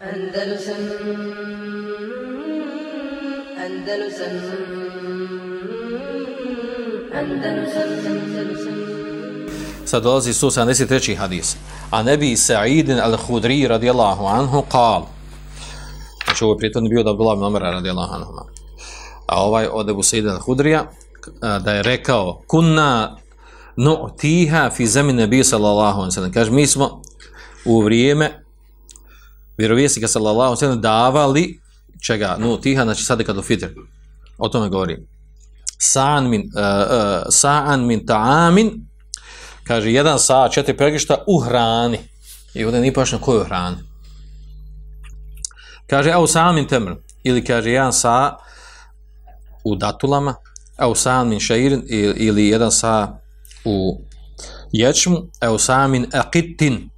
Andalusam Andalusam Sad dolazi 173. hadis. A nebi Sa'idin al-Hudri radijallahu anhu kal. Znači ovo je prijetno bio da bila nomera radijallahu anhu. A ovaj od Ebu Sa'idin al-Hudrija da je rekao kunna nu tiha fi zemine bi sallallahu anhu. Kaže mi smo u vrijeme vjerovjesnika sallallahu sallam davali čega, no tiha, znači sad do fitr. O tome govori. Sa'an min, uh, sa'an min ta'amin, kaže, jedan sa četiri pregišta u hrani. I ovdje nije pašno koju hranu Kaže, au sa'an min temr, ili kaže, jedan sa u datulama, au sa'an min šeirin, ili jedan sa u ječmu, au sa'an min Akitin.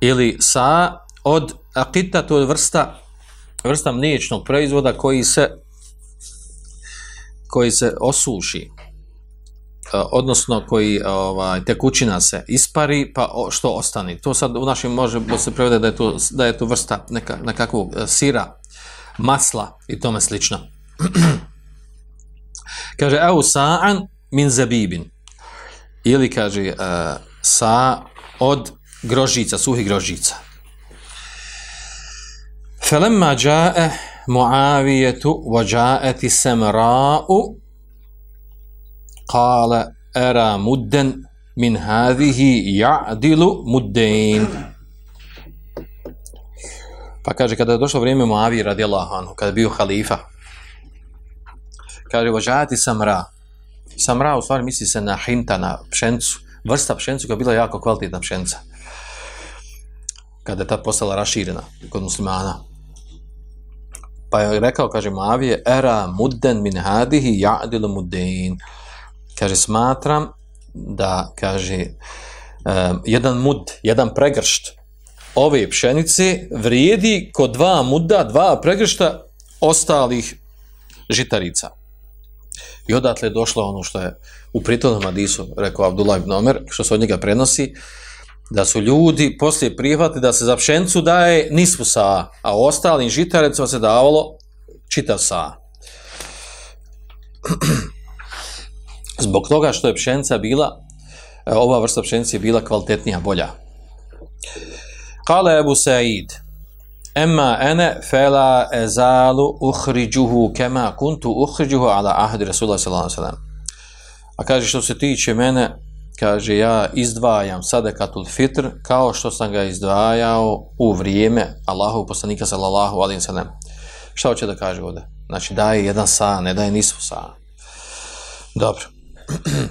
ili sa od akita, to je vrsta, vrsta mliječnog proizvoda koji se, koji se osuši e, odnosno koji e, ovaj, tekućina se ispari, pa što ostani. To sad u našim može se prevede da je to, da je to vrsta neka, nekakvog e, sira, masla i tome slično. kaže, evo sa'an min zabibin. Ili kaže, sa od grožica, suhih grožica. فلما جاء معاوية وجاءت السمراء قال أرى مدا من هذه يعدل مدين Pa kaže, kada je došlo vrijeme Moavi radijallahu anhu, kada je bio halifa, kaže, vožati samra. Samra u stvari misli se na hinta, na pšencu, vrsta pšencu koja je bila jako kvalitetna pšenca kada je ta postala raširena kod muslimana. Pa je rekao, kaže Mavije, era mudden min hadihi ja'dilu muddein. Kaže, smatram da, kaže, jedan mud, jedan pregršt ove pšenice vrijedi kod dva muda, dva pregršta ostalih žitarica. I odatle je došlo ono što je u pritom Adisu, rekao Abdullah ibn Omer, što se od njega prenosi, da su ljudi poslije prihvatili da se za pšenicu daje nisvu sa, a ostalim žitarecima se davalo čitav sa. Zbog toga što je pšenica bila, e, ova vrsta pšenice je bila kvalitetnija, bolja. Kale Ebu Said, Emma ene fela ezalu uhriđuhu kema kuntu uhriđuhu ala ahdi Rasulullah A kaže što se tiče mene, kaže ja izdvajam sadekatul fitr kao što sam ga izdvajao u vrijeme Allahu poslanika sallallahu alaihi sallam. Šta hoće da kaže ovdje? Znači daje jedan sa, ne daje nisu sa. Dobro.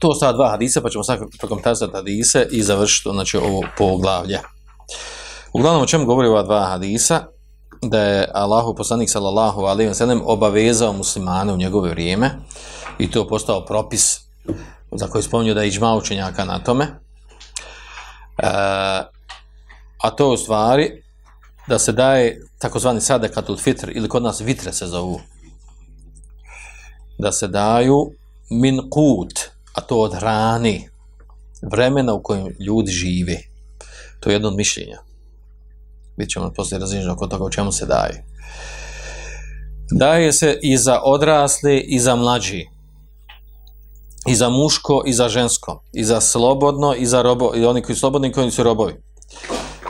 to su dva hadisa, pa ćemo sad prokomentarizati hadise i završiti znači, ovo poglavlje. Uglavnom, o čemu govori ova dva hadisa? Da je Allahu poslanik sallallahu alaihi obavezao muslimane u njegove vrijeme i to postao propis za koji spominju da je iđma učenjaka na tome, e, a to je u stvari da se daje takozvani sadekat od fitr, ili kod nas vitre se zovu, da se daju min kut, a to od hrani, vremena u kojem ljudi žive. To je jedno od mišljenja. ćemo poslije različno oko toga u čemu se daje. Daje se i za odrasle i za mlađi i za muško i za žensko, i za slobodno i za robo, i oni koji su slobodni i koji su robovi.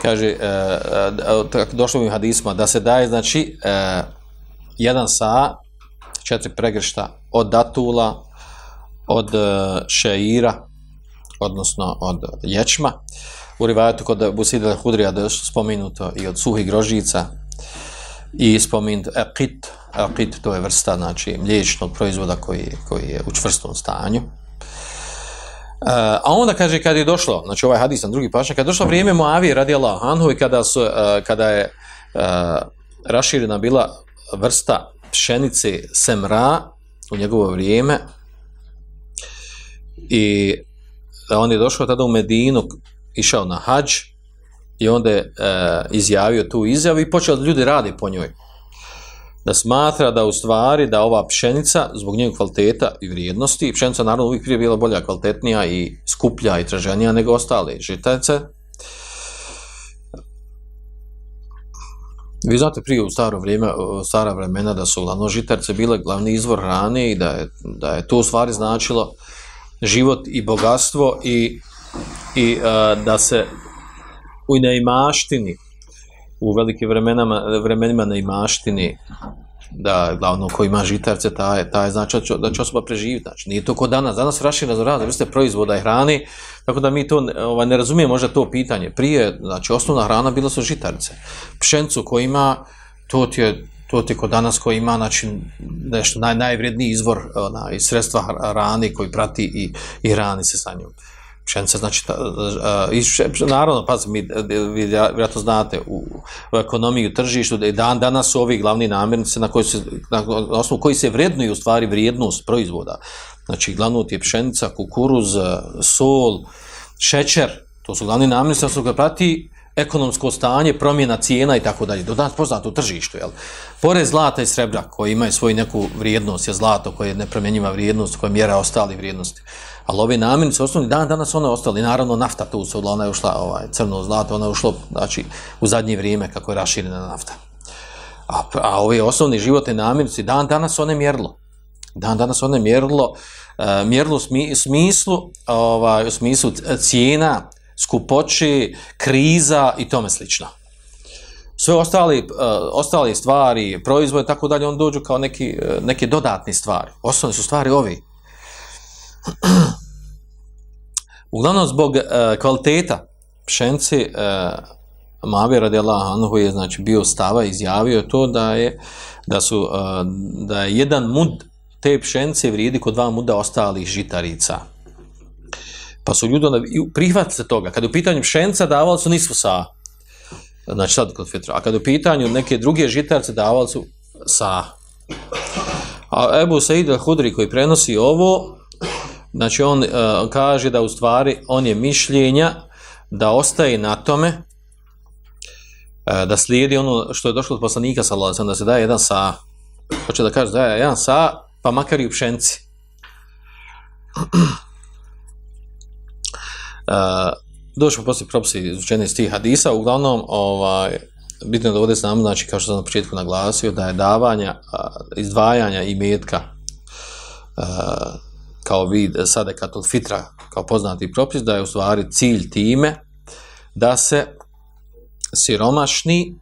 Kaže, e, e, e, došlo mi u hadisma, da se daje, znači, e, jedan sa, četiri pregršta, od datula, od e, šeira, odnosno od ječma, u rivajatu kod Busidele Hudrija, da je spomenuto, i od suhih grožica, i spomin akit, akit to je vrsta znači mliječnog proizvoda koji, koji je u čvrstom stanju. E, a onda kaže kad je došlo, znači ovaj hadis na drugi pašnjak, kad je došlo vrijeme Moavije radi Allah Anhu i kada, su, e, kada je uh, raširena bila vrsta pšenice semra u njegovo vrijeme i on je došao tada u Medinu, išao na hađ i onda je e, izjavio tu izjavu i počeo da ljudi rade po njoj. Da smatra da u stvari da ova pšenica zbog njenog kvaliteta i vrijednosti, pšenica naravno uvijek prije bila bolja, kvalitetnija i skuplja i traženija nego ostale žitarice. Vi znate prije u staro vrijeme, stara vremena da su uglavnom žitarice bile glavni izvor hrane i da je, da je to u stvari značilo život i bogatstvo i, i e, da se u neimaštini, u velikim vremenima neimaštini, da, glavno, ko ima žitarce, taj, je znači da će osoba preživjeti. Znači, nije to kod danas. Danas raši razne vrste proizvoda i hrani, tako da mi to ovaj, ne razumijemo možda to pitanje. Prije, znači, osnovna hrana bila su žitarce. Pšencu koji ima, to ti je to kod danas koji ima znači, nešto naj, izvor ona, i sredstva hrani koji prati i, i hrani se sa njom. Pšenica, znači, e, e, naravno, pa mi, vi vjerojatno znate, u, ekonomiju ekonomiji, u tržištu, da dan danas su ovi glavni namirnice na, koji se, na, osnovu koji se vrednuju u stvari vrijednost proizvoda. Znači, glavno ti je pšenica, kukuruz, e, sol, šećer, to su glavni namirnice, su ga prati ekonomsko stanje, promjena cijena i tako dalje. Do danas poznato u tržištu, jel? Pored zlata i srebra koji imaju svoju neku vrijednost, je zlato koje je nepromjenjiva vrijednost, koja mjera ostali vrijednosti. Ali ove namirnice osnovni dan danas one ostali. Naravno, nafta tu se ona je ušla, ovaj, crno zlato, ona je ušlo, znači, u zadnje vrijeme kako je raširena nafta. A, a ove osnovne životne dan danas one mjerilo. Dan danas one mjerilo, e, mjerilo smislu, ovaj, u smislu cijena, skupoći, kriza i tome slično. Sve ostali, e, ostale stvari, proizvode, tako dalje, on dođu kao neki, uh, neke dodatne stvari. Osnovne su stvari ovi Uglavnom, zbog e, kvaliteta pšenci, e, Mave radijallahu anhu je znači, bio stava, izjavio to da je, da su, e, da je jedan mud te pšence vrijedi kod dva muda ostalih žitarica. Pa su ljudi onda prihvatili se toga. Kad je u pitanju pšenca davali su nisu sa, znači sad kod a kad je u pitanju neke druge žitarce davali su sa. A Ebu Said al-Hudri koji prenosi ovo, Znači on e, kaže da u stvari on je mišljenja da ostaje na tome e, da slijedi ono što je došlo od poslanika sallallahu da se daje jedan sa hoće da kaže da je jedan sa pa makar i u pšenci. E, došli poslije propisi izučeni iz hadisa, uglavnom ovaj, bitno je da ovdje znamo, znači kao što sam na početku naglasio, da je davanja, izdvajanja i metka e, kao vid e, Sadekatul fitra, kao poznati propis, da je u stvari cilj time da se siromašni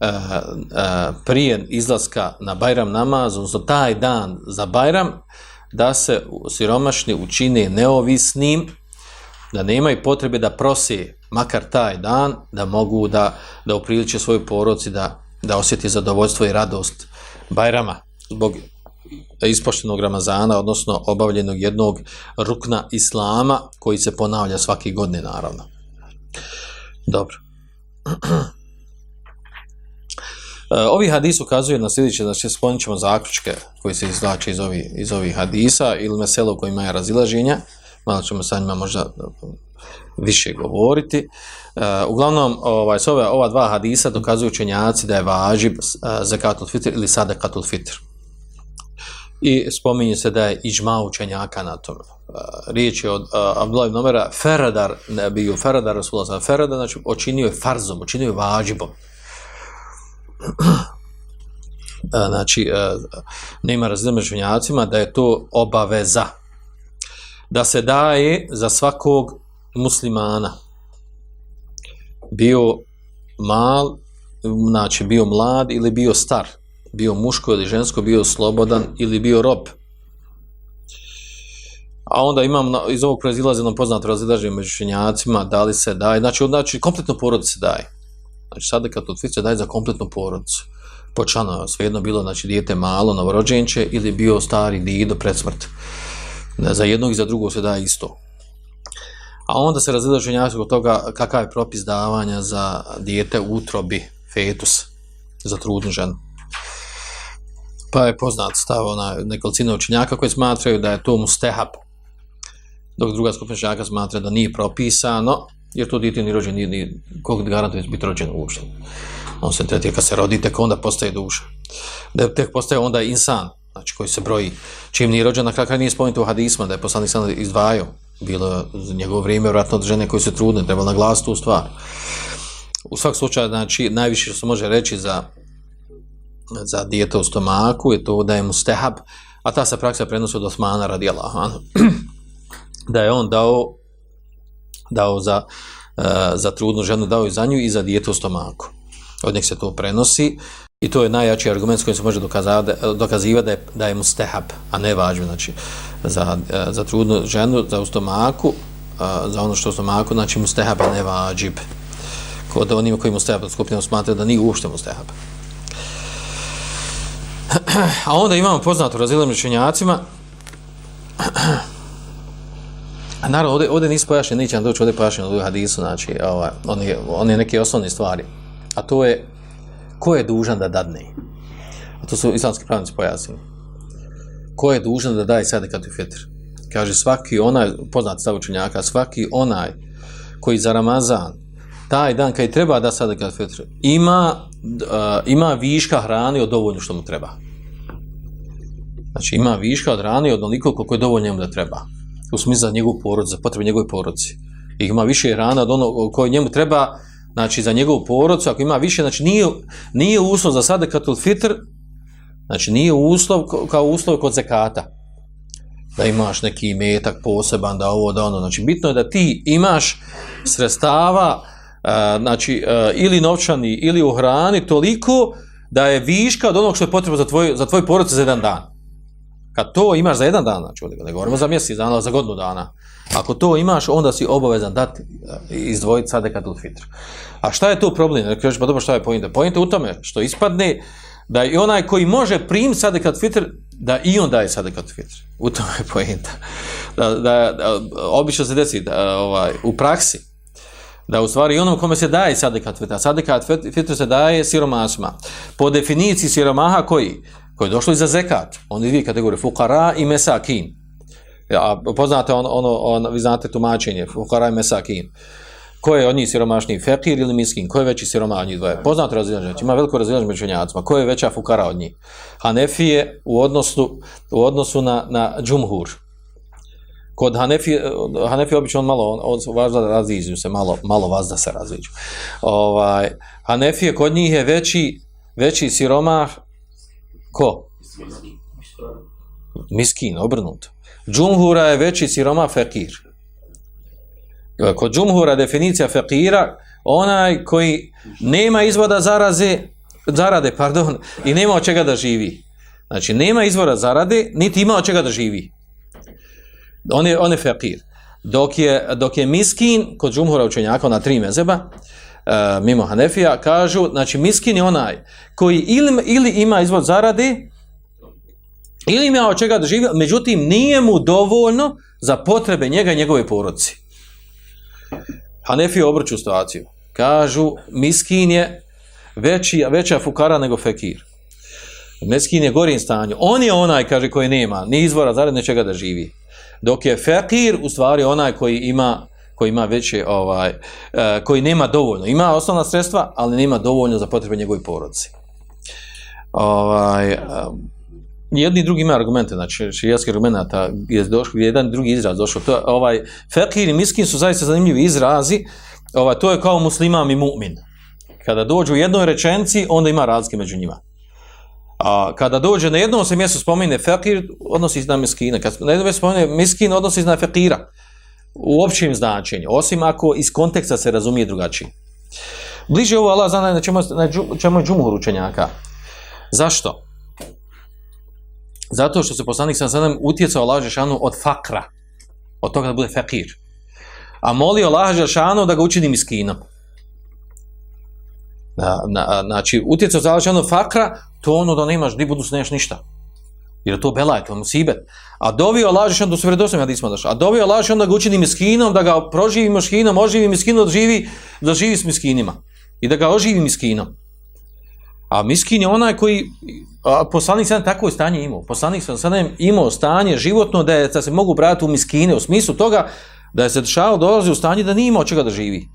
e, e, prije izlaska na Bajram namaz, odnosno taj dan za Bajram, da se siromašni učine neovisnim, da nemaju potrebe da prosi makar taj dan, da mogu da, da upriliče svoju poroci, da, da osjeti zadovoljstvo i radost Bajrama. Zbog ispoštenog Ramazana, odnosno obavljenog jednog rukna Islama koji se ponavlja svaki godine naravno. Dobro. E, ovi hadis ukazuju na sljedeće, znači spomenut ćemo zaključke koji se izlače iz, iz ovih hadisa ili meselo u kojima je razilaženja, malo ćemo sa njima možda više govoriti. E, uglavnom, ovaj, ova, dva hadisa dokazuju učenjaci da je važib e, zakatul fitr ili sadakatul fitr i spominje se da je iđma učenjaka na tom. Uh, riječ je od uh, Abdullah ibn Omera, Feradar, ne bio Feradar Rasulullah, Feradar, znači učinio je farzom, učinio je vađibom. Uh, znači, nema razine učenjacima da je to obaveza. Da se daje za svakog muslimana. Bio mal, znači bio mlad ili bio star bio muško ili žensko, bio slobodan ili bio rob. A onda imam, iz ovog proizilaze nam poznato razilaženje među šenjacima, da li se daje, znači, znači kompletno porodice se daje. Znači to kad se daje za kompletnu porodicu. Po sve. svejedno bilo, znači dijete malo, novorođenče ili bio stari dido pred smrt. Za jednog i za drugog se daje isto. A onda se razilaže činjaci od toga kakav je propis davanja za dijete utrobi, fetus, za trudnu ženu pa je poznat stav ona nekolicina učenjaka koji smatraju da je to mustehab, dok druga skupina učenjaka smatra da nije propisano, jer to dite ni rođen, ni, kog garantuje biti rođen uopšte. On se tretira kad se rodi, tek onda postaje duša. Da tek postaje onda insan, znači koji se broji. Čim nije rođen, na kraju nije spomenuto u hadisma, da je poslanik sam izdvajao. Bilo je njegovo vrijeme, vjerojatno žene koje su trudne, trebalo naglasiti tu stvar. U svak slučaju, znači, najviše što se može reći za za dijete u stomaku je to da je a ta se praksa prenosi od Osmana radi Allah Da je on dao, dao za, e, za trudnu ženu, dao i za nju i za dijete u stomaku. Od njih se to prenosi i to je najjači argument s kojim se može dokazivati da je, da je mustehab, a ne vađu, znači za, e, za trudnu ženu, za u stomaku, za ono što u stomaku, znači mustehab, a ne vađib. Kod onima koji mustehab skupljeno smatraju da nije uopšte mustehab. A onda imamo poznato razilom rečenjacima. A naravno, ovdje, ovdje nisu pojašnjeni, neće nam doći ovdje pojašnjeno u hadisu, znači, ovaj, oni neke osnovne stvari. A to je, ko je dužan da dadne? A to su islamski pravnici pojasnili. Ko je dužan da daje kad u fitr? Kaže, svaki onaj, poznat stav učenjaka, svaki onaj koji za Ramazan, taj dan kad treba da sadakat u fitr, ima ima viška hrane od dovoljno što mu treba. Znači ima viška od hrane od onoliko koliko je dovoljno njemu da treba. U smislu za njegovu porod, za potrebe njegove porodci. I ima više hrana od ono koje njemu treba, znači za njegovu porodcu, ako ima više, znači nije, nije uslov za sada katul fitr, znači nije uslov kao uslov kod zekata. Da imaš neki metak poseban, da ovo, da ono. Znači bitno je da ti imaš sredstava E, znači, e, ili novčani, ili u hrani, toliko da je viška od onog što je potrebno za tvoj, za tvoj porodicu za jedan dan. Kad to imaš za jedan dan, znači, ne govorimo za mjesec dana, za godinu dana. Ako to imaš, onda si obavezan dati, e, izdvojiti sadekat u fitr. A šta je tu problem? Kažeš, pa dobro, šta je pojenta? je u tome što ispadne da i onaj koji može prim kad fitr, da i on daje kad fitr. U tome je pojinta. obično se desi da, ovaj, u praksi da u stvari onom kome se daje sadekat fitra, sadikat fitra se daje siromašima. Po definiciji siromaha koji? Koji je došlo iza zekat. On dvije kategorije, fukara i mesakin. Ja, poznate ono, ono, on, vi znate tumačenje, fukara i mesakin. Ko je od njih siromašniji, fekir ili miskin? Ko je veći siromah od njih dvoje? Poznate znači, ima veliko razilaženje među tko je veća fukara od njih? Hanefije u odnosu, u odnosu na, na džumhur Kod Hanefi, eh, Hanefi obično on malo, on, on da raziđu se, malo, malo vas da se raziđu. Ovaj, Hanefije, kod njih je veći, veći siromah, ko? Miskin, obrnuto. Džumhura je veći siroma fekir. Kod džumhura definicija fekira, onaj koji nema izvoda zaraze, zarade, pardon, i nema od čega da živi. Znači, nema izvora zarade, niti ima od čega da živi. On je, on je fakir. Dok je, dok je miskin, kod džumhura učenjaka na tri mezeba, e, mimo Hanefija, kažu, znači miskin je onaj koji ili, ima izvod zarade, ili ima od čega da živi, međutim nije mu dovoljno za potrebe njega i njegove porodci. Hanefija obrću situaciju. Kažu, miskin je veći, veća fukara nego fekir. Meskin je gorim stanju. On je onaj, kaže, koji nema ni izvora zarade, ni čega da živi. Dok je fakir u stvari onaj koji ima koji ima veće, ovaj, eh, koji nema dovoljno. Ima osnovna sredstva, ali nema dovoljno za potrebe njegove poroci. Ovaj, eh, jedni i drugi imaju argumente, znači širijatski argumenta je došlo, jedan drugi izraz došao. To, ovaj, fakir i miskin su zaista zanimljivi izrazi, ovaj, to je kao musliman i mu'min. Kada dođu u jednoj rečenci, onda ima razlike među njima. A kada dođe na jednom se mjesto spomine fakir odnosi se na miskina. Kad na jednom se spomine miskin, odnosi se na fakira U općim značenju, osim ako iz konteksta se razumije drugačije. Bliže ovo Allah zna na čemu, na je džumhur učenjaka. Zašto? Zato što se poslanik sam sadem utjecao Allah Žešanu od fakra, od toga da bude fakir. A molio Allah Žešanu da ga učini miskinom. Na, na, znači, utjecao zalači ono fakra, to ono da nemaš, di budu nemaš ništa. Jer to belaj, to musibet. A dovio lažiš onda su ja nismo došli. A dovio lažiš onda ga učini miskinom, da ga proživi miskinom, oživi miskinom, da živi, da živi s miskinima. I da ga oživi miskinom. A miskin je onaj koji, a poslanik sam tako je stanje imao. Poslanik sam sada imao stanje životno da, je, da se mogu brati u miskine, u smislu toga da je se dešavao dolazi u stanje da nije imao čega da živi.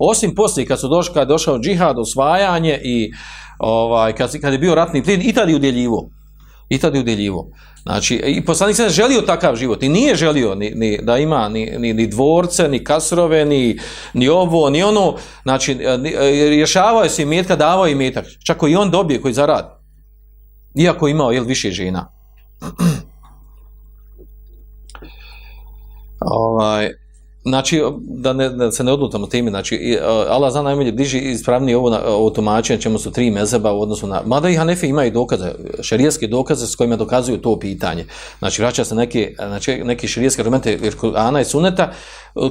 Osim poslije kad, su došli, kad je došao džihad, osvajanje i ovaj, kad, kad je bio ratni plin, i tad je udjeljivo. I tad je udjeljivo. Znači, i poslanik se ne želio takav život i nije želio ni, da ima ni, ni, dvorce, ni kasrove, ni, ni ovo, ni ono. Znači, e, e, rješavao je se imetka, davao je imetak. Čak i on dobije koji zaradi. Iako je imao jel, više žena. ovaj, Znači, da, ne, da se ne odlutamo temi, znači, e, Allah zna najbolje bliži ispravni ovo, ovo tumačenje, čemu su tri mezeba u odnosu na... Mada i Hanefi imaju dokaze, šarijeske dokaze s kojima dokazuju to pitanje. Znači, vraća se neke, znači, neki šarijeske argumente jer Ana i Suneta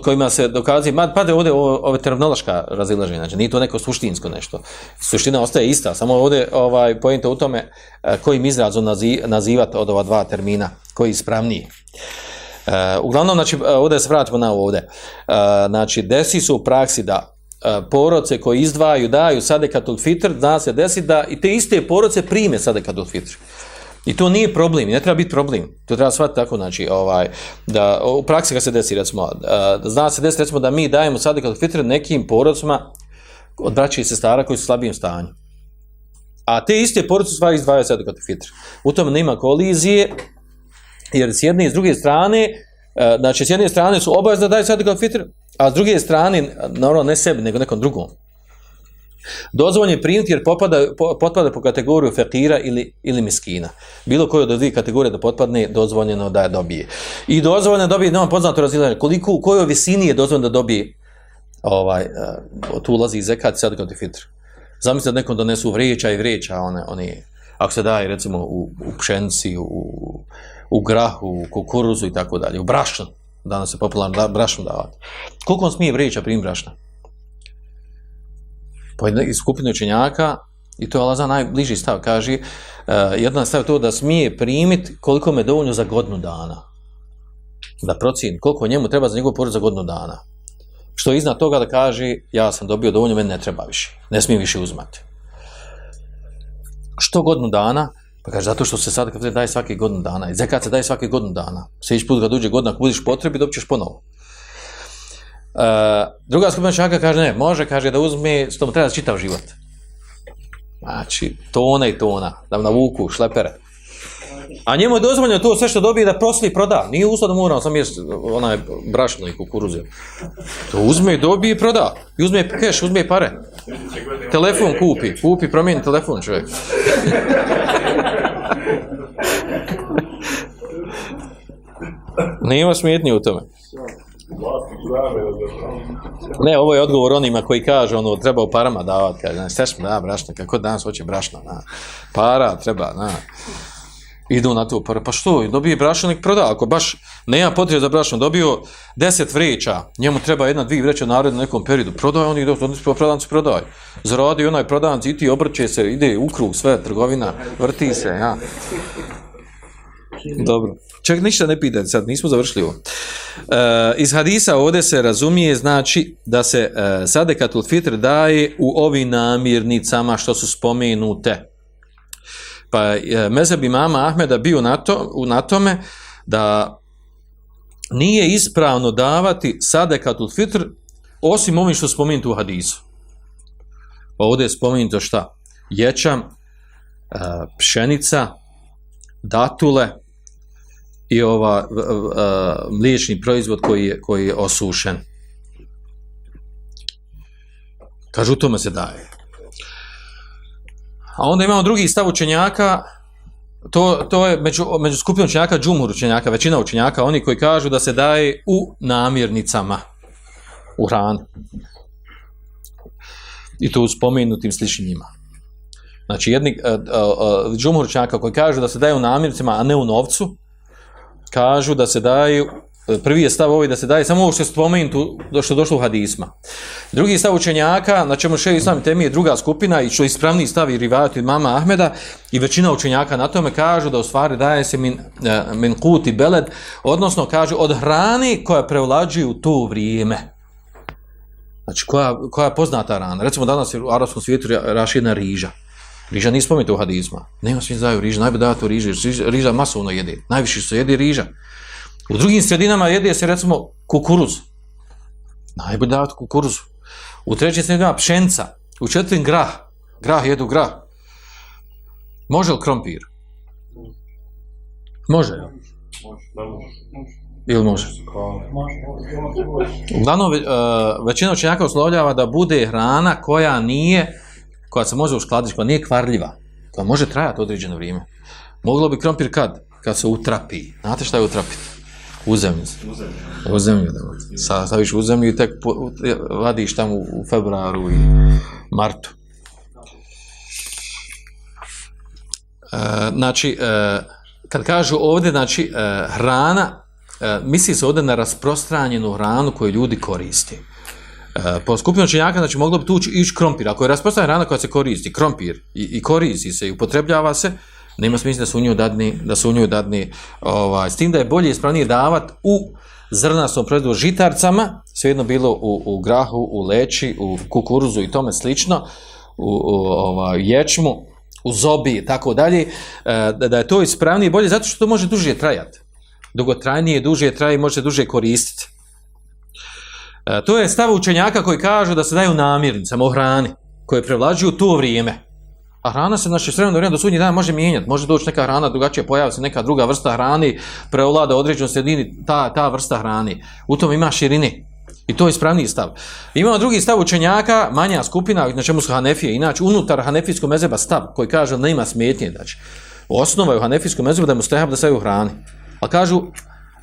kojima se dokazuje, ma, pade ovdje ove terminološka razilaženja, znači, nije to neko suštinsko nešto. Suština ostaje ista, samo ovdje ovaj, u tome e, kojim izrazom nazivati od ova dva termina, koji je ispravniji. E, uglavnom, znači, e, ovdje se vratimo na ovo ovdje. E, znači, desi su u praksi da poroce koji izdvaju, daju sadekat od fitr, zna se desi da i te iste poroce prime sadekat od fitr. I to nije problem, ne treba biti problem. To treba shvatiti tako, znači, ovaj, da u praksi kad se desi, recimo, zna se desi, recimo, da mi dajemo sadekat fitr nekim porocima od braća i sestara koji su u slabijem stanju. A te iste poroce stvari izdvajaju sadekat od fitr. U tome nema kolizije, jer s jedne i s druge strane, e, znači s jedne strane su obavezni da daju sadaka fitr, a s druge strane, naravno ne sebi, nego nekom drugom. Dozvoljen je primiti jer popada, potpada po kategoriju fetira ili, ili miskina. Bilo koje od dvije kategorije da potpadne, dozvoljeno da je dobije. I dozvoljeno da dobije, nemam poznato razilaženje, koliko, u kojoj visini je dozvoljeno da dobije ovaj, e, tu ulazi i zekat, sad kod fitr. Zamislite da nekom donesu vreća i vreća, one, oni, ako se daje recimo u, u pšenci, u, u grahu, u kukuruzu i tako dalje, u brašnu. Danas je popularno da, brašnu davati. Koliko on smije vrijeća prim brašna? Po iz skupine učenjaka, i to je Allah najbliži stav, kaže, uh, e, jedan stav je to da smije primiti koliko me dovoljno za godinu dana. Da procjeni koliko njemu treba za njegov porod za godinu dana. Što iznad toga da kaže, ja sam dobio dovoljno, meni ne treba više, ne smije više uzmati. Što godinu dana, pa kaže, zato što se sad kad daje svaki godinu dana, i zekat se daje svaki godinu dana. Sljedeći put kad uđe godina, ako budiš potrebi, dobit ćeš ponovo. E, druga skupina čaka kaže, ne, može, kaže da uzme, što mu treba čitav život. Znači, tona i tona, da mu navuku, šlepere. A njemu je dozvoljeno to sve što dobije da prosli i proda. Nije usta da mora, sam jest onaj brašno i kukuruzio. To uzme, dobije i proda. I uzme keš, uzme pare. Telefon kupi, kupi, promijeni telefon čovjek. Nema smjetnje u tome. Ne, ovo je odgovor onima koji kažu, ono, treba u parama davati, kaže, smo da, brašna, kako danas hoće brašna, na. para treba, na idu na to Pa što, dobije brašno, nek proda. Ako baš nema potrebe za brašno, dobio deset vreća, njemu treba jedna, dvije vreća naredno u nekom periodu. Prodaj oni, dok oni prodanci prodaj. Zaradi onaj prodanc i ti obrće se, ide u krug, sve, trgovina, vrti se. Ja. Dobro. Čak ništa ne pita, sad nismo završili ovo. E, iz hadisa ovdje se razumije, znači, da se e, sadekatul fitr daje u ovim namirnicama što su spomenute. Pa e, mezeb mama Ahmeda bio na, to, na tome da nije ispravno davati sadekatul fitr osim ovim što spominju u hadisu. Pa ovdje je spominjeno šta? Ječam, e, pšenica, datule i ova e, mliječni proizvod koji je, koji je osušen. Kažu, tome se daje. A onda imamo drugi stav učenjaka, to, to je među, među skupinom učenjaka džumur učenjaka, većina učenjaka, oni koji kažu da se daje u namirnicama, u hranu I to u spomenutim sličnjima. Znači, jedni e, e, e, džumur učenjaka koji kažu da se daje u namirnicama, a ne u novcu, kažu da se daju Prvi je stav ovaj da se daje samo ovo što je spomenuto, što je došlo u hadisma. Drugi stav učenjaka, na čemu še sami temi je druga skupina i što ispravni stavi rivajat od mama Ahmeda i većina učenjaka na tome kažu da u stvari daje se min, e, min i beled, odnosno kažu od hrani koja u to vrijeme. Znači koja, koja je poznata hrana. Recimo danas je u Arabskom svijetu rašina riža. Riža nije spomenuta u hadizma. Nema svi znaju riža, najbolje to riža, riža masovno jede. Najviše se jedi riža. U drugim sredinama jede se recimo kukuruz. Najbolje davati kukuruzu. U trećim sredinama pšenca. U četvrtim grah. Grah jedu grah. Može li krompir? Može Može. Ili može? Uglavnom, e, većina učenjaka uslovljava da bude hrana koja nije, koja se može uskladiti, koja nije kvarljiva, koja može trajati određeno vrijeme. Moglo bi krompir kad? Kad se utrapi. Znate šta je utrapiti? U zemlju. U Sa, staviš u zemlju i tek vadiš tamo u februaru i martu. E, znači, e, kad kažu ovdje, znači, e, hrana, e, misli se ovdje na rasprostranjenu hranu koju ljudi koriste. Po skupinu činjaka, znači, moglo bi tu ići krompir. Ako je rasprostranjena hrana koja se koristi, krompir, i, i koristi se i upotrebljava se, nema smisla da su u nju dadni, da su u nju dadni ovaj, s tim da je bolje ispravnije davat u zrnastom proizvodu žitarcama, svejedno bilo u, u, grahu, u leći, u kukuruzu i tome slično, u, ovaj, ječmu, u zobi i tako dalje, e, da je to ispravnije i bolje zato što to može duže trajati. Dugotrajnije, duže traje i može duže koristiti. E, to je stav učenjaka koji kažu da se daju namirnicama u hrani, koje prevlađuju to vrijeme. A hrana se, znači, sredno vrijeme do sudnji dana može mijenjati. Može doći neka hrana, drugačije pojavi se neka druga vrsta hrani, preovlada određenoj sredini ta, ta vrsta hrani. U tom ima širine. I to je ispravniji stav. Imamo drugi stav učenjaka, manja skupina, na čemu su Hanefije. Inače, unutar Hanefijskog mezeba stav koji kaže da nema smetnje. Znači, osnova je u Hanefijskom mezebu da mu stehab da se u hrani. A kažu,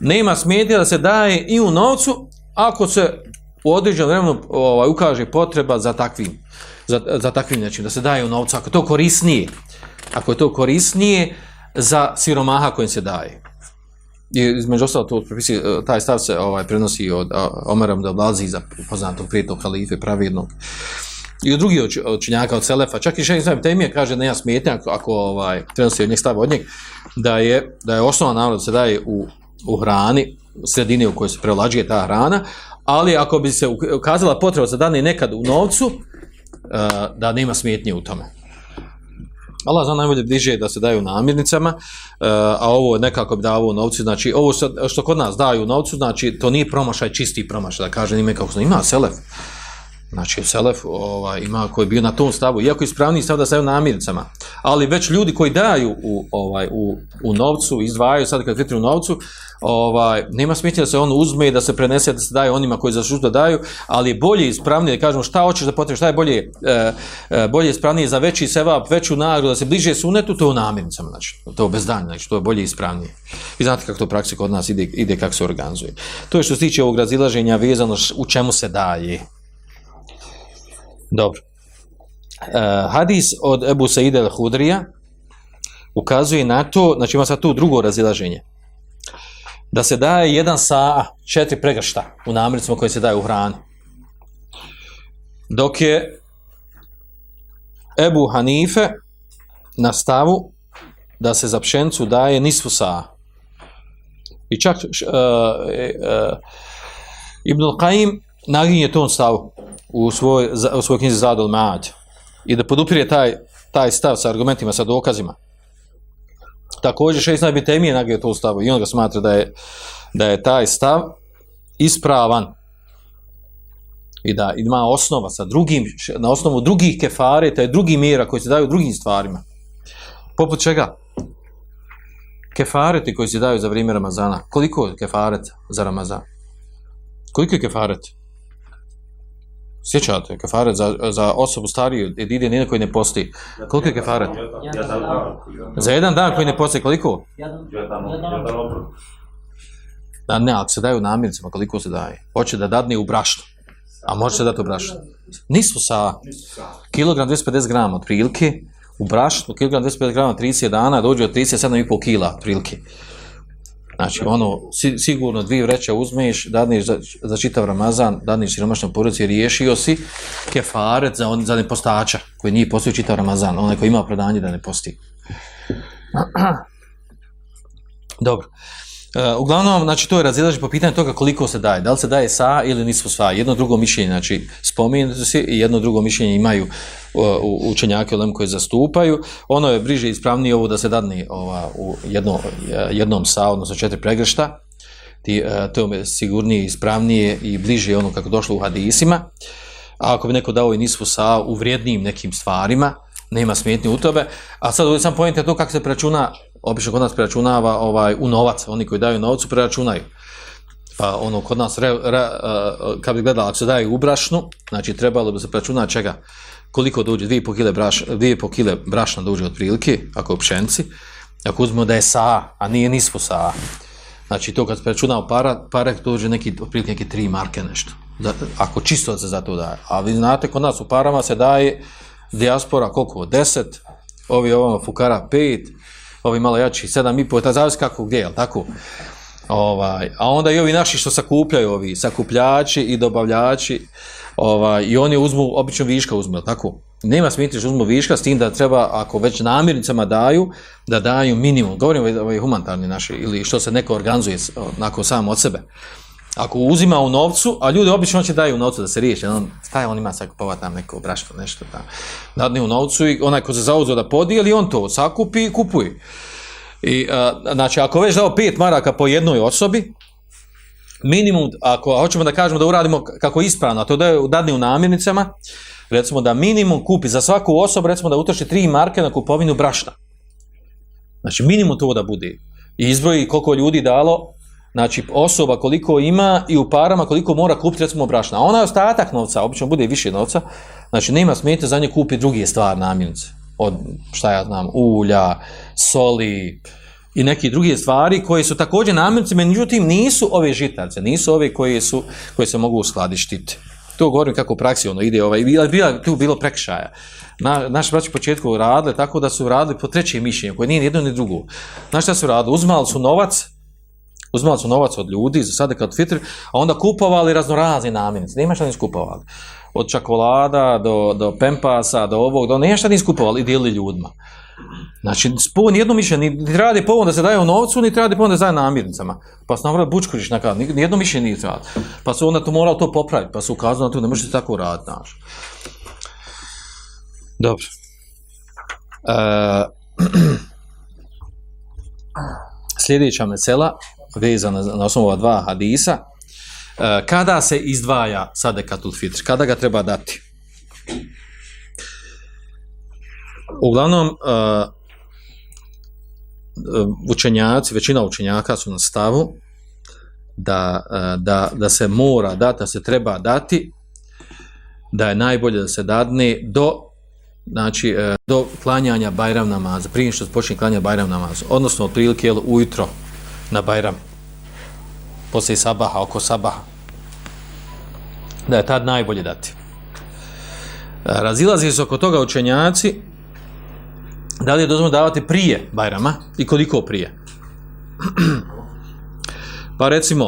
nema smetnje da se daje i u novcu ako se u određenom vremenu ovaj, ukaže potreba za takvim za, za takvim nečim, da se daje u novcu, ako je to korisnije, ako je to korisnije za siromaha kojim se daje. I između ostalo to e, taj stav se ovaj, prenosi od Omerom da oblazi za poznatog prijetnog halife, pravidnog. I od drugih učinjaka od Selefa, čak i šest Islam Temije kaže da nema smetnja ako, ako ovaj, prenosi od stav od njeg, da je, da je osnova narod se daje u, u hrani, sredini u kojoj se prelađuje ta hrana, ali ako bi se ukazala potreba za dani nekad u novcu, Eh, da nema smetnje u tome. Allah zna najbolje bliže da se daju namirnicama, eh, a ovo nekako bi ovo u novcu, znači ovo što kod nas daju u novcu, znači to nije promašaj, čisti promašaj, da kažem nime kako se ima selef Znači, Selef ovaj, ima koji je bio na tom stavu, iako je ispravniji stav da staju namirnicama, ali već ljudi koji daju u, ovaj, u, u novcu, izdvajaju sad kad fitri u novcu, ovaj, nema smisla da se on uzme i da se prenese, da se daje onima koji za da daju, ali je bolje ispravnije, da kažemo šta hoćeš da potrebiš, šta je bolje, e, bolje ispravnije za veći sevap, veću nagradu, da se bliže sunetu, to je u namirnicama, znači, to je bez znači, to je bolje ispravnije. I znate kako to praksi kod nas ide, ide kako se organizuje. To je što se tiče ovog razilaženja vezano u čemu se daje. Dobro. E, hadis od Ebu Saide al-Hudrija ukazuje na to, znači ima sad tu drugo razilaženje, da se daje jedan sa četiri pregršta u namiricama koje se daje u hrani. Dok je Ebu Hanife na stavu da se za pšencu daje nisvu sa. I čak uh, uh, Ibn Qaim naginje tom stavu u svoj, u svoj knjizi Zadol i da podupire taj, taj stav sa argumentima, sa dokazima. Također, šest najbitemije je to stavu i on ga smatra da je, da je taj stav ispravan i da ima osnova sa drugim, na osnovu drugih kefareta i drugih mira koji se daju drugim stvarima. Poput čega? Kefareti koji se daju za vrijeme Ramazana. Koliko je kefaret za Ramazan? Koliko je kefaret? Sjećate, kafaret za, za osobu stariju, ide nina koji ne posti. Koliko je Za jedan dan koji ne posti, koliko? Da, ne, ali se daju namirnicama, koliko se daje. Hoće da dadne u brašno. A može se dati u brašno. Nisu sa kilogram 250 grama otprilike, u brašnu, kilogram 250 grama 30 dana, dođe od 37,5 kila otprilike. Znači, ono, sigurno dvije vreće uzmeš, daniš za, čitav Ramazan, dadneš siromašnoj porodici, riješio si kefaret za, on, za nepostača, koji nije postio čitav Ramazan, onaj koji ima predanje da ne posti. Dobro. E, uglavnom, znači, to je razilaženje po pitanju toga koliko se daje. Da li se daje sa ili nisu sva. Jedno drugo mišljenje, znači, spomenuti se i jedno drugo mišljenje imaju e, učenjake LEM koji zastupaju. Ono je bliže ispravnije ovo da se dadne ova, u e, jednom sa, odnosno četiri pregršta. Ti, to je sigurnije, ispravnije i bliže ono kako došlo u hadisima. A ako bi neko dao i nisu sa u vrijednijim nekim stvarima, nema smetnje u tobe. A sad ovdje sam pojenta to kako se računa obično kod nas preračunava ovaj, u novac, oni koji daju novcu preračunaju. Pa ono, kod nas, re, eh, kad bi gledali, ako se daje u brašnu, znači trebalo bi se preračunati čega, koliko dođe, 2,5 kile, braš, kile brašna dođe otprilike, ako je u pšenci, ako uzmemo da je sa, a nije nispo sa, znači to kad se preračunava para, para dođe neki, otprilike neki 3 marke nešto. Da, ako čisto se za to daje. A vi znate, kod nas u parama se daje dijaspora koliko? 10, ovi ovamo fukara 5, ovi malo jači, 7,5, i ta kako gdje, jel tako? Ovaj, a onda i ovi naši što sakupljaju, ovi sakupljači i dobavljači, ovaj, i oni uzmu, obično viška uzmu, jel tako? Nema smitiš, uzmu viška, s tim da treba, ako već namirnicama daju, da daju minimum. Govorimo o ovaj humanitarni naši, ili što se neko organizuje onako sam od sebe. Ako uzima u novcu, a ljudi obično će daju u novcu da se riješe, on, šta je on ima sakupova tamo neko brašno, nešto tamo, dadne u novcu i onaj ko se zauzeo da podijeli, on to sakupi i kupuje. I, znači, ako već dao pet maraka po jednoj osobi, minimum, ako hoćemo da kažemo da uradimo kako ispravno, a to da dadne u namirnicama, recimo da minimum kupi za svaku osobu, recimo da utroši tri marke na kupovinu brašna. Znači, minimum to da bude. I izbroji koliko ljudi dalo znači osoba koliko ima i u parama koliko mora kupiti recimo brašna. A onaj ostatak novca, obično bude više novca, znači nema smijete za nje kupiti druge stvari namirnice. Od šta ja znam, ulja, soli i neke druge stvari koje su također namirnice, međutim nisu ove žitarce, nisu ove koje, su, koje se mogu uskladištiti. To govorim kako u praksi ono ide, ovaj, bila, bila, tu bilo prekšaja. Na, naši braći u početku radili tako da su radili po trećem mišljenju, koje nije ni jedno ni drugo. Znaš šta su radili? Uzmali su novac, Uzmali su novac od ljudi za sada kad fitri, a onda kupovali raznorazni namirnice. Nema šta nisu kupovali. Od čokolada do, do pempasa, do ovog, do nema šta nisu kupovali i dijeli ljudima. Znači, po nijedno mišljenje, ni treba da povom da se daje u novcu, ni radi da da se daje namirnicama. Pa su navrali bučkuriš na kada, nijedno mišljenje nije trebali. Pa su onda tu morali to popraviti, pa su ukazali na to, ne možete tako raditi, naš. Dobro. E, sljedeća mesela, vezana na osnovu ova dva hadisa, e, kada se izdvaja sadekatul fitr, kada ga treba dati? Uglavnom, e, e, učenjaci, većina učenjaka su na stavu da, da, da se mora dati, da se treba dati, da je najbolje da se dadne do znači do klanjanja Bajram namaza, prije što se počne klanjati Bajram namaza, odnosno otprilike ujutro, na Bajram poslije sabaha, oko sabaha da je tad najbolje dati e, razilazi se oko toga učenjaci da li je dozvoljeno davati prije Bajrama i koliko prije pa recimo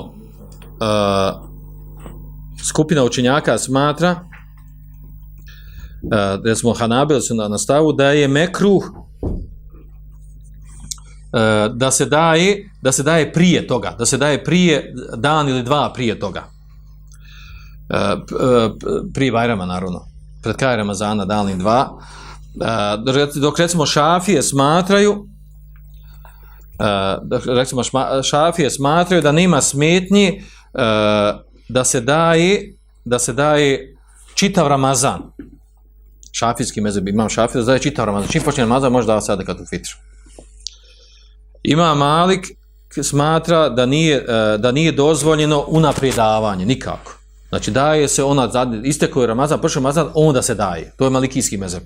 e, skupina učenjaka smatra da e, recimo Hanabel su na, nastavu da je mekruh E, da se daje, da se daje prije toga, da se daje prije dan ili dva prije toga. E, e, prije Bajrama, naravno. Pred kraj Ramazana, dan ili dva. Dok recimo šafije smatraju recimo šafije smatraju da nema smetnji da se daje da se daje čitav Ramazan. Šafijski mezeb imam šafije da se daje čitav Ramazan. Čim počne Ramazan može da sada kad u fitru. Ima Malik smatra da nije, e, da nije dozvoljeno unaprijedavanje, nikako. Znači daje se ona, isteko je Ramazan, prošao Ramazan, onda se daje. To je malikijski mezep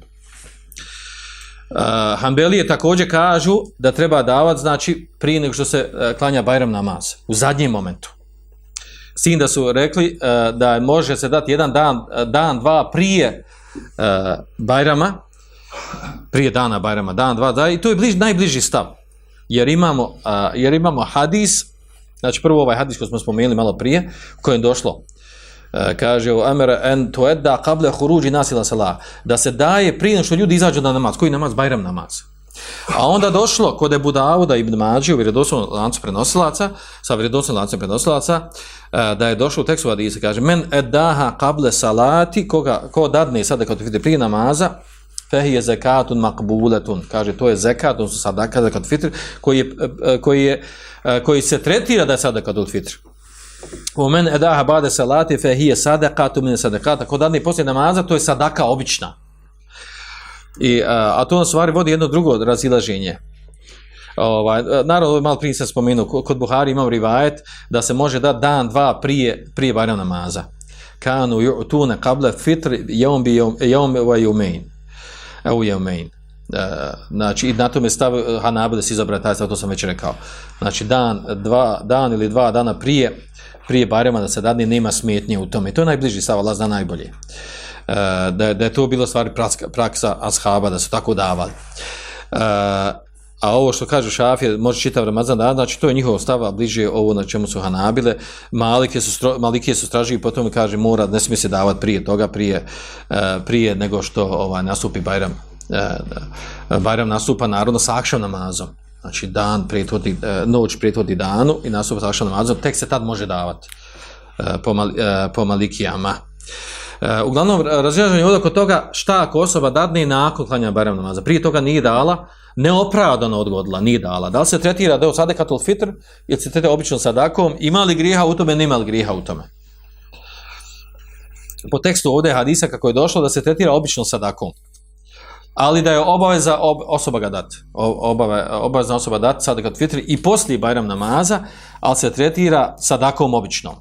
Uh, e, Hanbelije također kažu da treba davat, znači, prije nego što se e, klanja Bajram namaz, u zadnjem momentu. S tim da su rekli da može se dati jedan dan, dan dva prije Bajrama, prije dana Bajrama, dan, dva, da, i to je bliž, najbliži stav jer imamo, jer imamo hadis, znači prvo ovaj hadis koji smo spomenuli malo prije, kojem je došlo, kaže u Amr en da qable huruđi nasila sala, da se daje prije što ljudi izađu na namaz. Koji namaz? Bajram namaz. A onda došlo kod Ebu Dauda ibn Mađi u vjerodoslovnom lancu prenosilaca, sa lancem prenosilaca, da je došlo u tekstu hadisa, kaže, men edaha kable salati, koga, ko dadne sada kad prije namaza, fehije zekatun makbuletun, kaže to je zekat, odnosno sadaka, fitr, koji, je, eh, koji, je, eh, koji se tretira da je sadaka od fitr. U men edaha bade salati fehije sada, sadaka tako da ne poslije namaza, to je sadaka obična. I, eh, a, to na stvari vodi jedno drugo razilaženje. Ovaj, naravno, malo prije sam spomenuo, kod Buhari imam rivajet da se može dati dan, dva prije, prije Bajram namaza. Kanu na kable fitr jeom bi jeom, jeom Evo je main. E, znači, i na tome stav e, da se izabra taj stav, to sam već rekao. Znači, dan, dva, ili dva dana prije, prije barema da se dadne, nema smetnje u tome. To je najbliži stav, Allah zna najbolje. E, da, je to bilo stvari praksa, ashaba, da su tako davali. A ovo što kaže Šafije, može čitav Ramazan dan, znači to je njihova stava bliže ovo na čemu su Hanabile. Malike su, stro, malike su straži i potom kaže mora, ne smije se davati prije toga, prije, e, prije nego što ovaj, nastupi Bajram. E, Bajram nastupa narodno sa akšem namazom. Znači dan prethodi, e, noć prethodi danu i nastupa sa akšem namazom. Tek se tad može davati po, po malikijama. E, uglavnom, razrežanje ovdje oko toga šta ako osoba dadne i nakon klanja barem namaza. Prije toga nije dala, neopravdano odgodila, nije dala. Da li se tretira da je sadekatul fitr ili se tretira običnom sadakom, ima li griha u tome, nema li griha u tome. Po tekstu ovdje hadisa kako je došlo da se tretira običnom sadakom ali da je obaveza osoba ga dati. Obave, obavezna osoba dati sada kad fitri i poslije Bajram namaza, ali se tretira sadakom obično.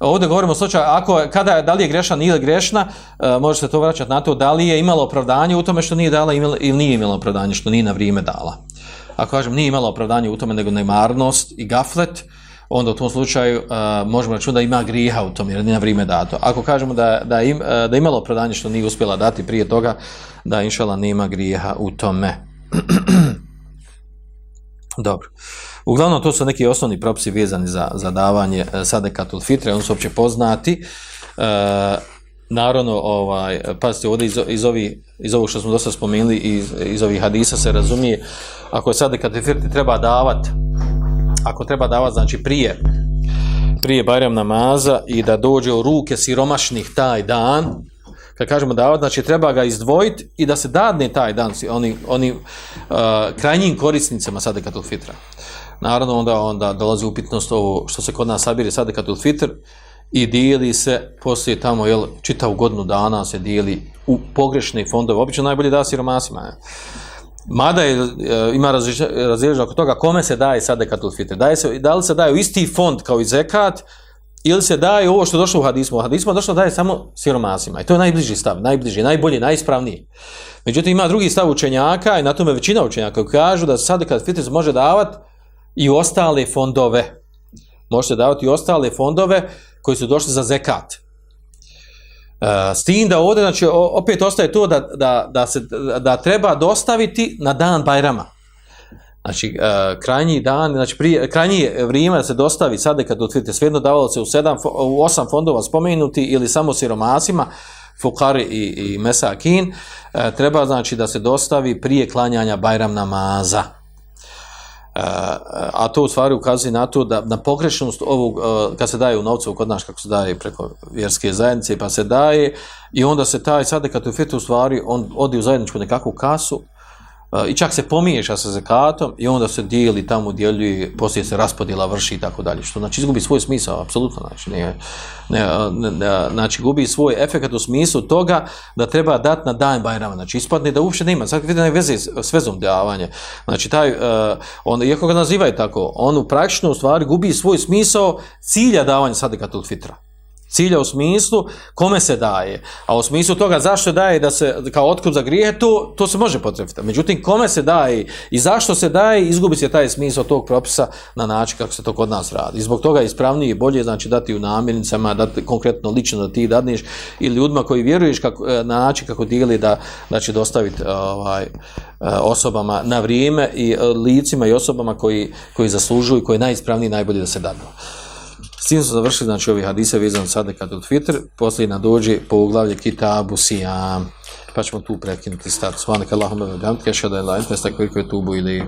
Ovdje govorimo o slučaju, ako, kada, da li je grešna ili grešna, e, može se to vraćati na to da li je imala opravdanje u tome što nije dala ili nije imala opravdanje što nije na vrijeme dala. Ako kažem nije imala opravdanje u tome nego nemarnost i gaflet, onda u tom slučaju e, možemo računati da ima griha u tom jer nije na vrijeme dato. Ako kažemo da, da, im, e, da imalo predanje što nije uspjela dati prije toga, da inšala nema griha u tome. Dobro. Uglavnom, to su neki osnovni propisi vezani za, za davanje e, sadekatul fitre, oni su uopće poznati. naravno, ovaj, pazite, ovdje iz, iz, ovi, iz ovog što smo dosta spomenuli, iz, iz ovih hadisa se razumije, ako je sadekatul fitre treba davati, ako treba davat znači prije, prije barem namaza i da dođe u ruke siromašnih taj dan, kad kažemo davat znači treba ga izdvojiti i da se dadne taj dan, oni, oni uh, krajnjim korisnicama kad fitra. Naravno, onda, onda dolazi upitnost ovo što se kod nas sabiri sadekatul fitr, i dijeli se poslije tamo, jel, čitav godinu dana se dijeli u pogrešne fondove. Obično najbolje da siromasima. Mada je, eh, ima različno oko toga kome se daje sad zekatul fitr. Daje se, da li se daje u isti fond kao i zekat, ili se daje ovo što je došlo u hadismu. U hadismu je došlo daje samo siromasima. I to je najbliži stav, najbliži, najbolji, najispravniji. Međutim, ima drugi stav učenjaka i na tome većina učenjaka koji kažu da sad kad fitr može davati i ostale fondove. Možete davati i ostale fondove koji su došli za zekat. E, s tim da ovdje, znači, opet ostaje to da, da, da, se, da treba dostaviti na dan Bajrama. Znači, e, krajnji dan, znači, prije, krajnji vrijeme da se dostavi sada kad otkrite svejedno davalo se u, sedam, u osam fondova spomenuti ili samo siromasima, Fukari i, i Mesakin, e, treba znači da se dostavi prije klanjanja Bajram namaza. Eh, a to u stvari ukazuje na to da na pogrešnost ovog, eh, kad se daje u novcu kod naš kako se daje preko vjerske zajednice pa se daje i onda se taj sad kad je u stvari on odi u zajedničku nekakvu kasu i čak se pomiješa sa zekatom i onda se dijeli tamo, djeljuje, poslije se raspodjela vrši i tako dalje. Što znači izgubi svoj smisao, apsolutno. Znači, ne, ne, ne, znači gubi svoj efekt u smislu toga da treba dati na dan Bajrama. Znači ispadne da uopće nema. Sad vidite veze s vezom davanja. Znači taj, eh, on, iako ga nazivaju tako, on u praktično stvari gubi svoj smisao cilja davanja sadekatul fitra. Cilja u smislu kome se daje. A u smislu toga zašto daje da se kao otkup za grijehe, to, se može potrebiti. Međutim, kome se daje i zašto se daje, izgubi se taj smisao tog propisa na način kako se to kod nas radi. I zbog toga je ispravnije i bolje znači dati u namirnicama, dati konkretno lično da ti dadniš ili ljudima koji vjeruješ kako, e, na način kako dijeli da, da će dostaviti e, ovaj, e, osobama na vrijeme i licima i osobama koji, koji zaslužuju i koji je najispravniji i najbolji da se dadu. S tim su završili znači, ovi hadise vezan sada kad u Twitter, poslije nam dođe poglavlje Kitabu Sijam, pa ćemo tu prekinuti status. Vanak Allahumma da šada ilaha, entas je tubu ili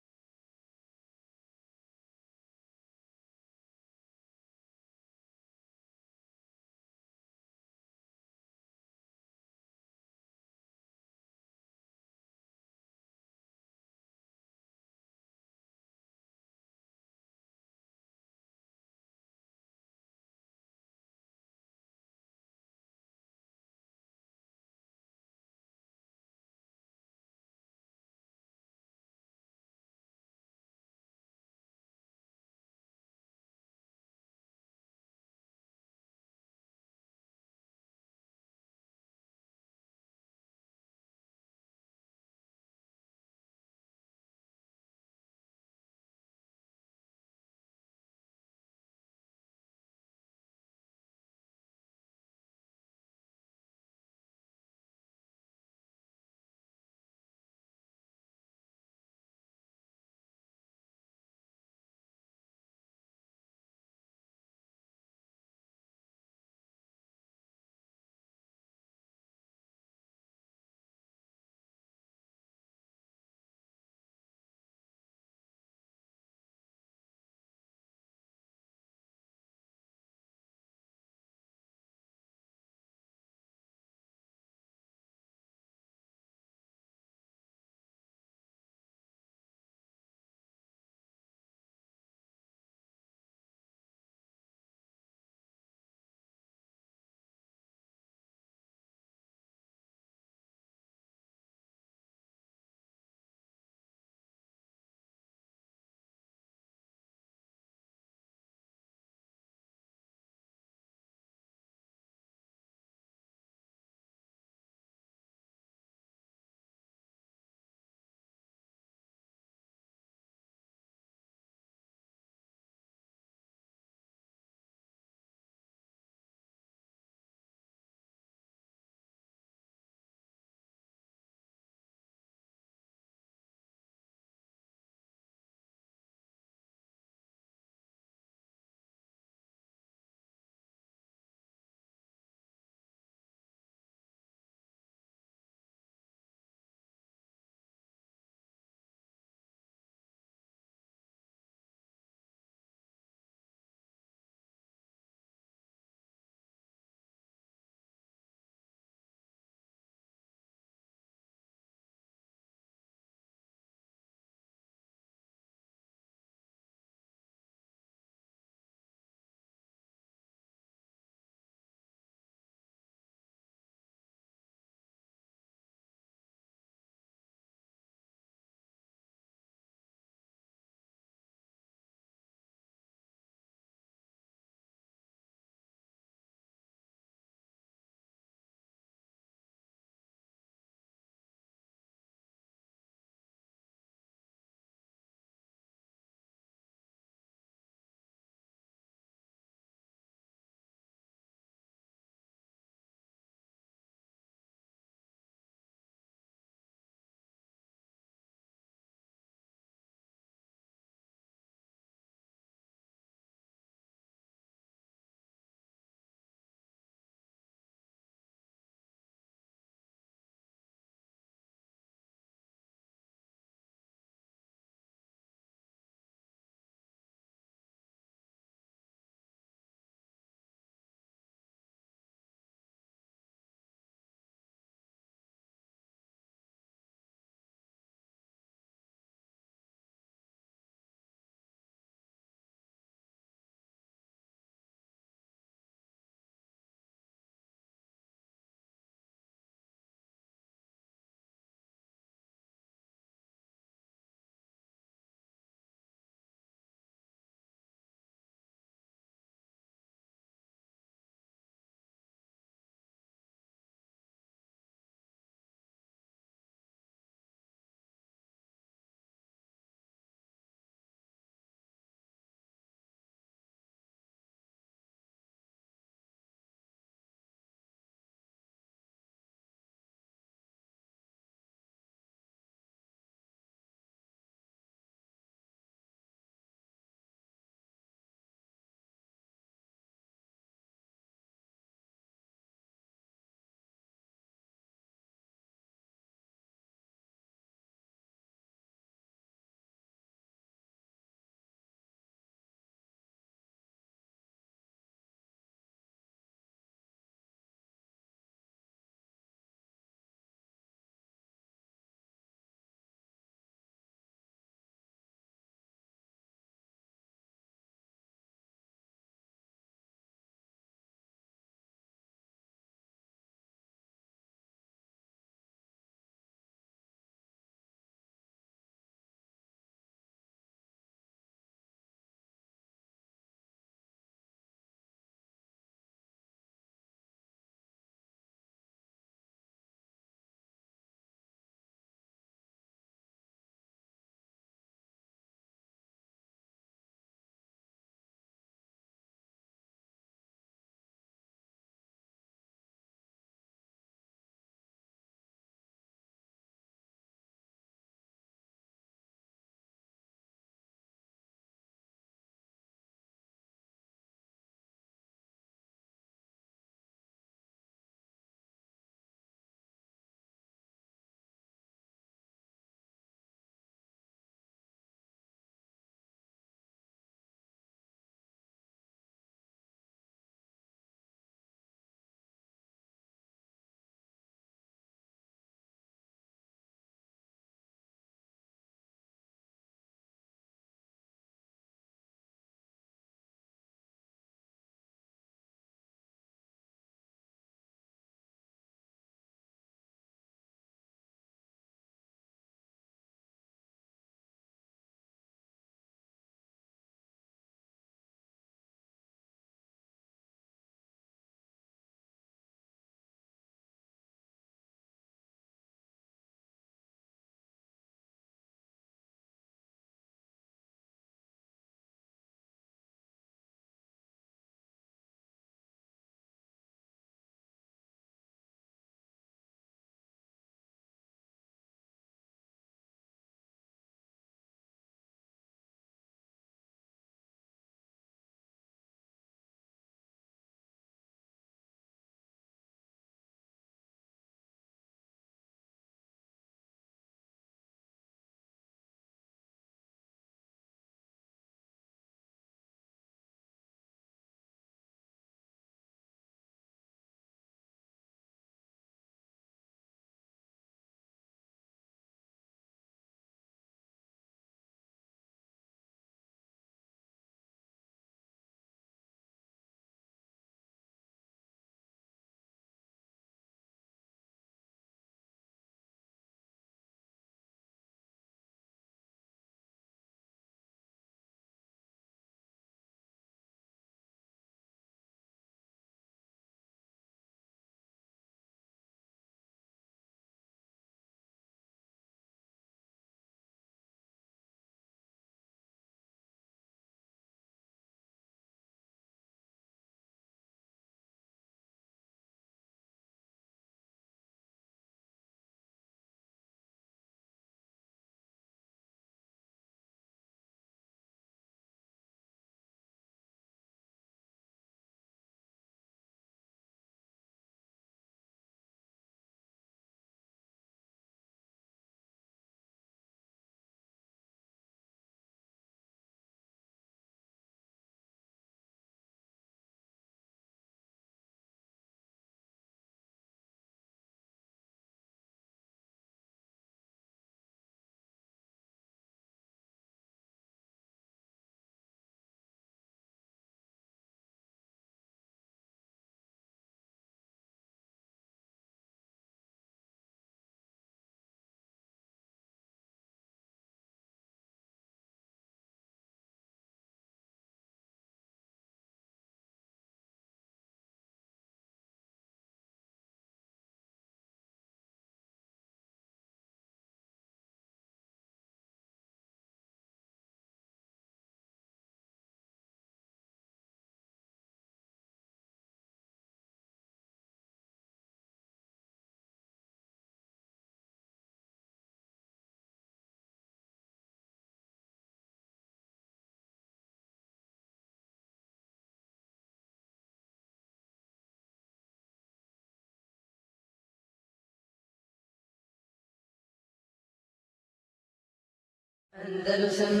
أندلسن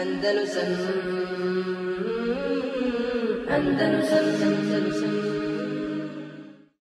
أندلسن أندلسن أندلسن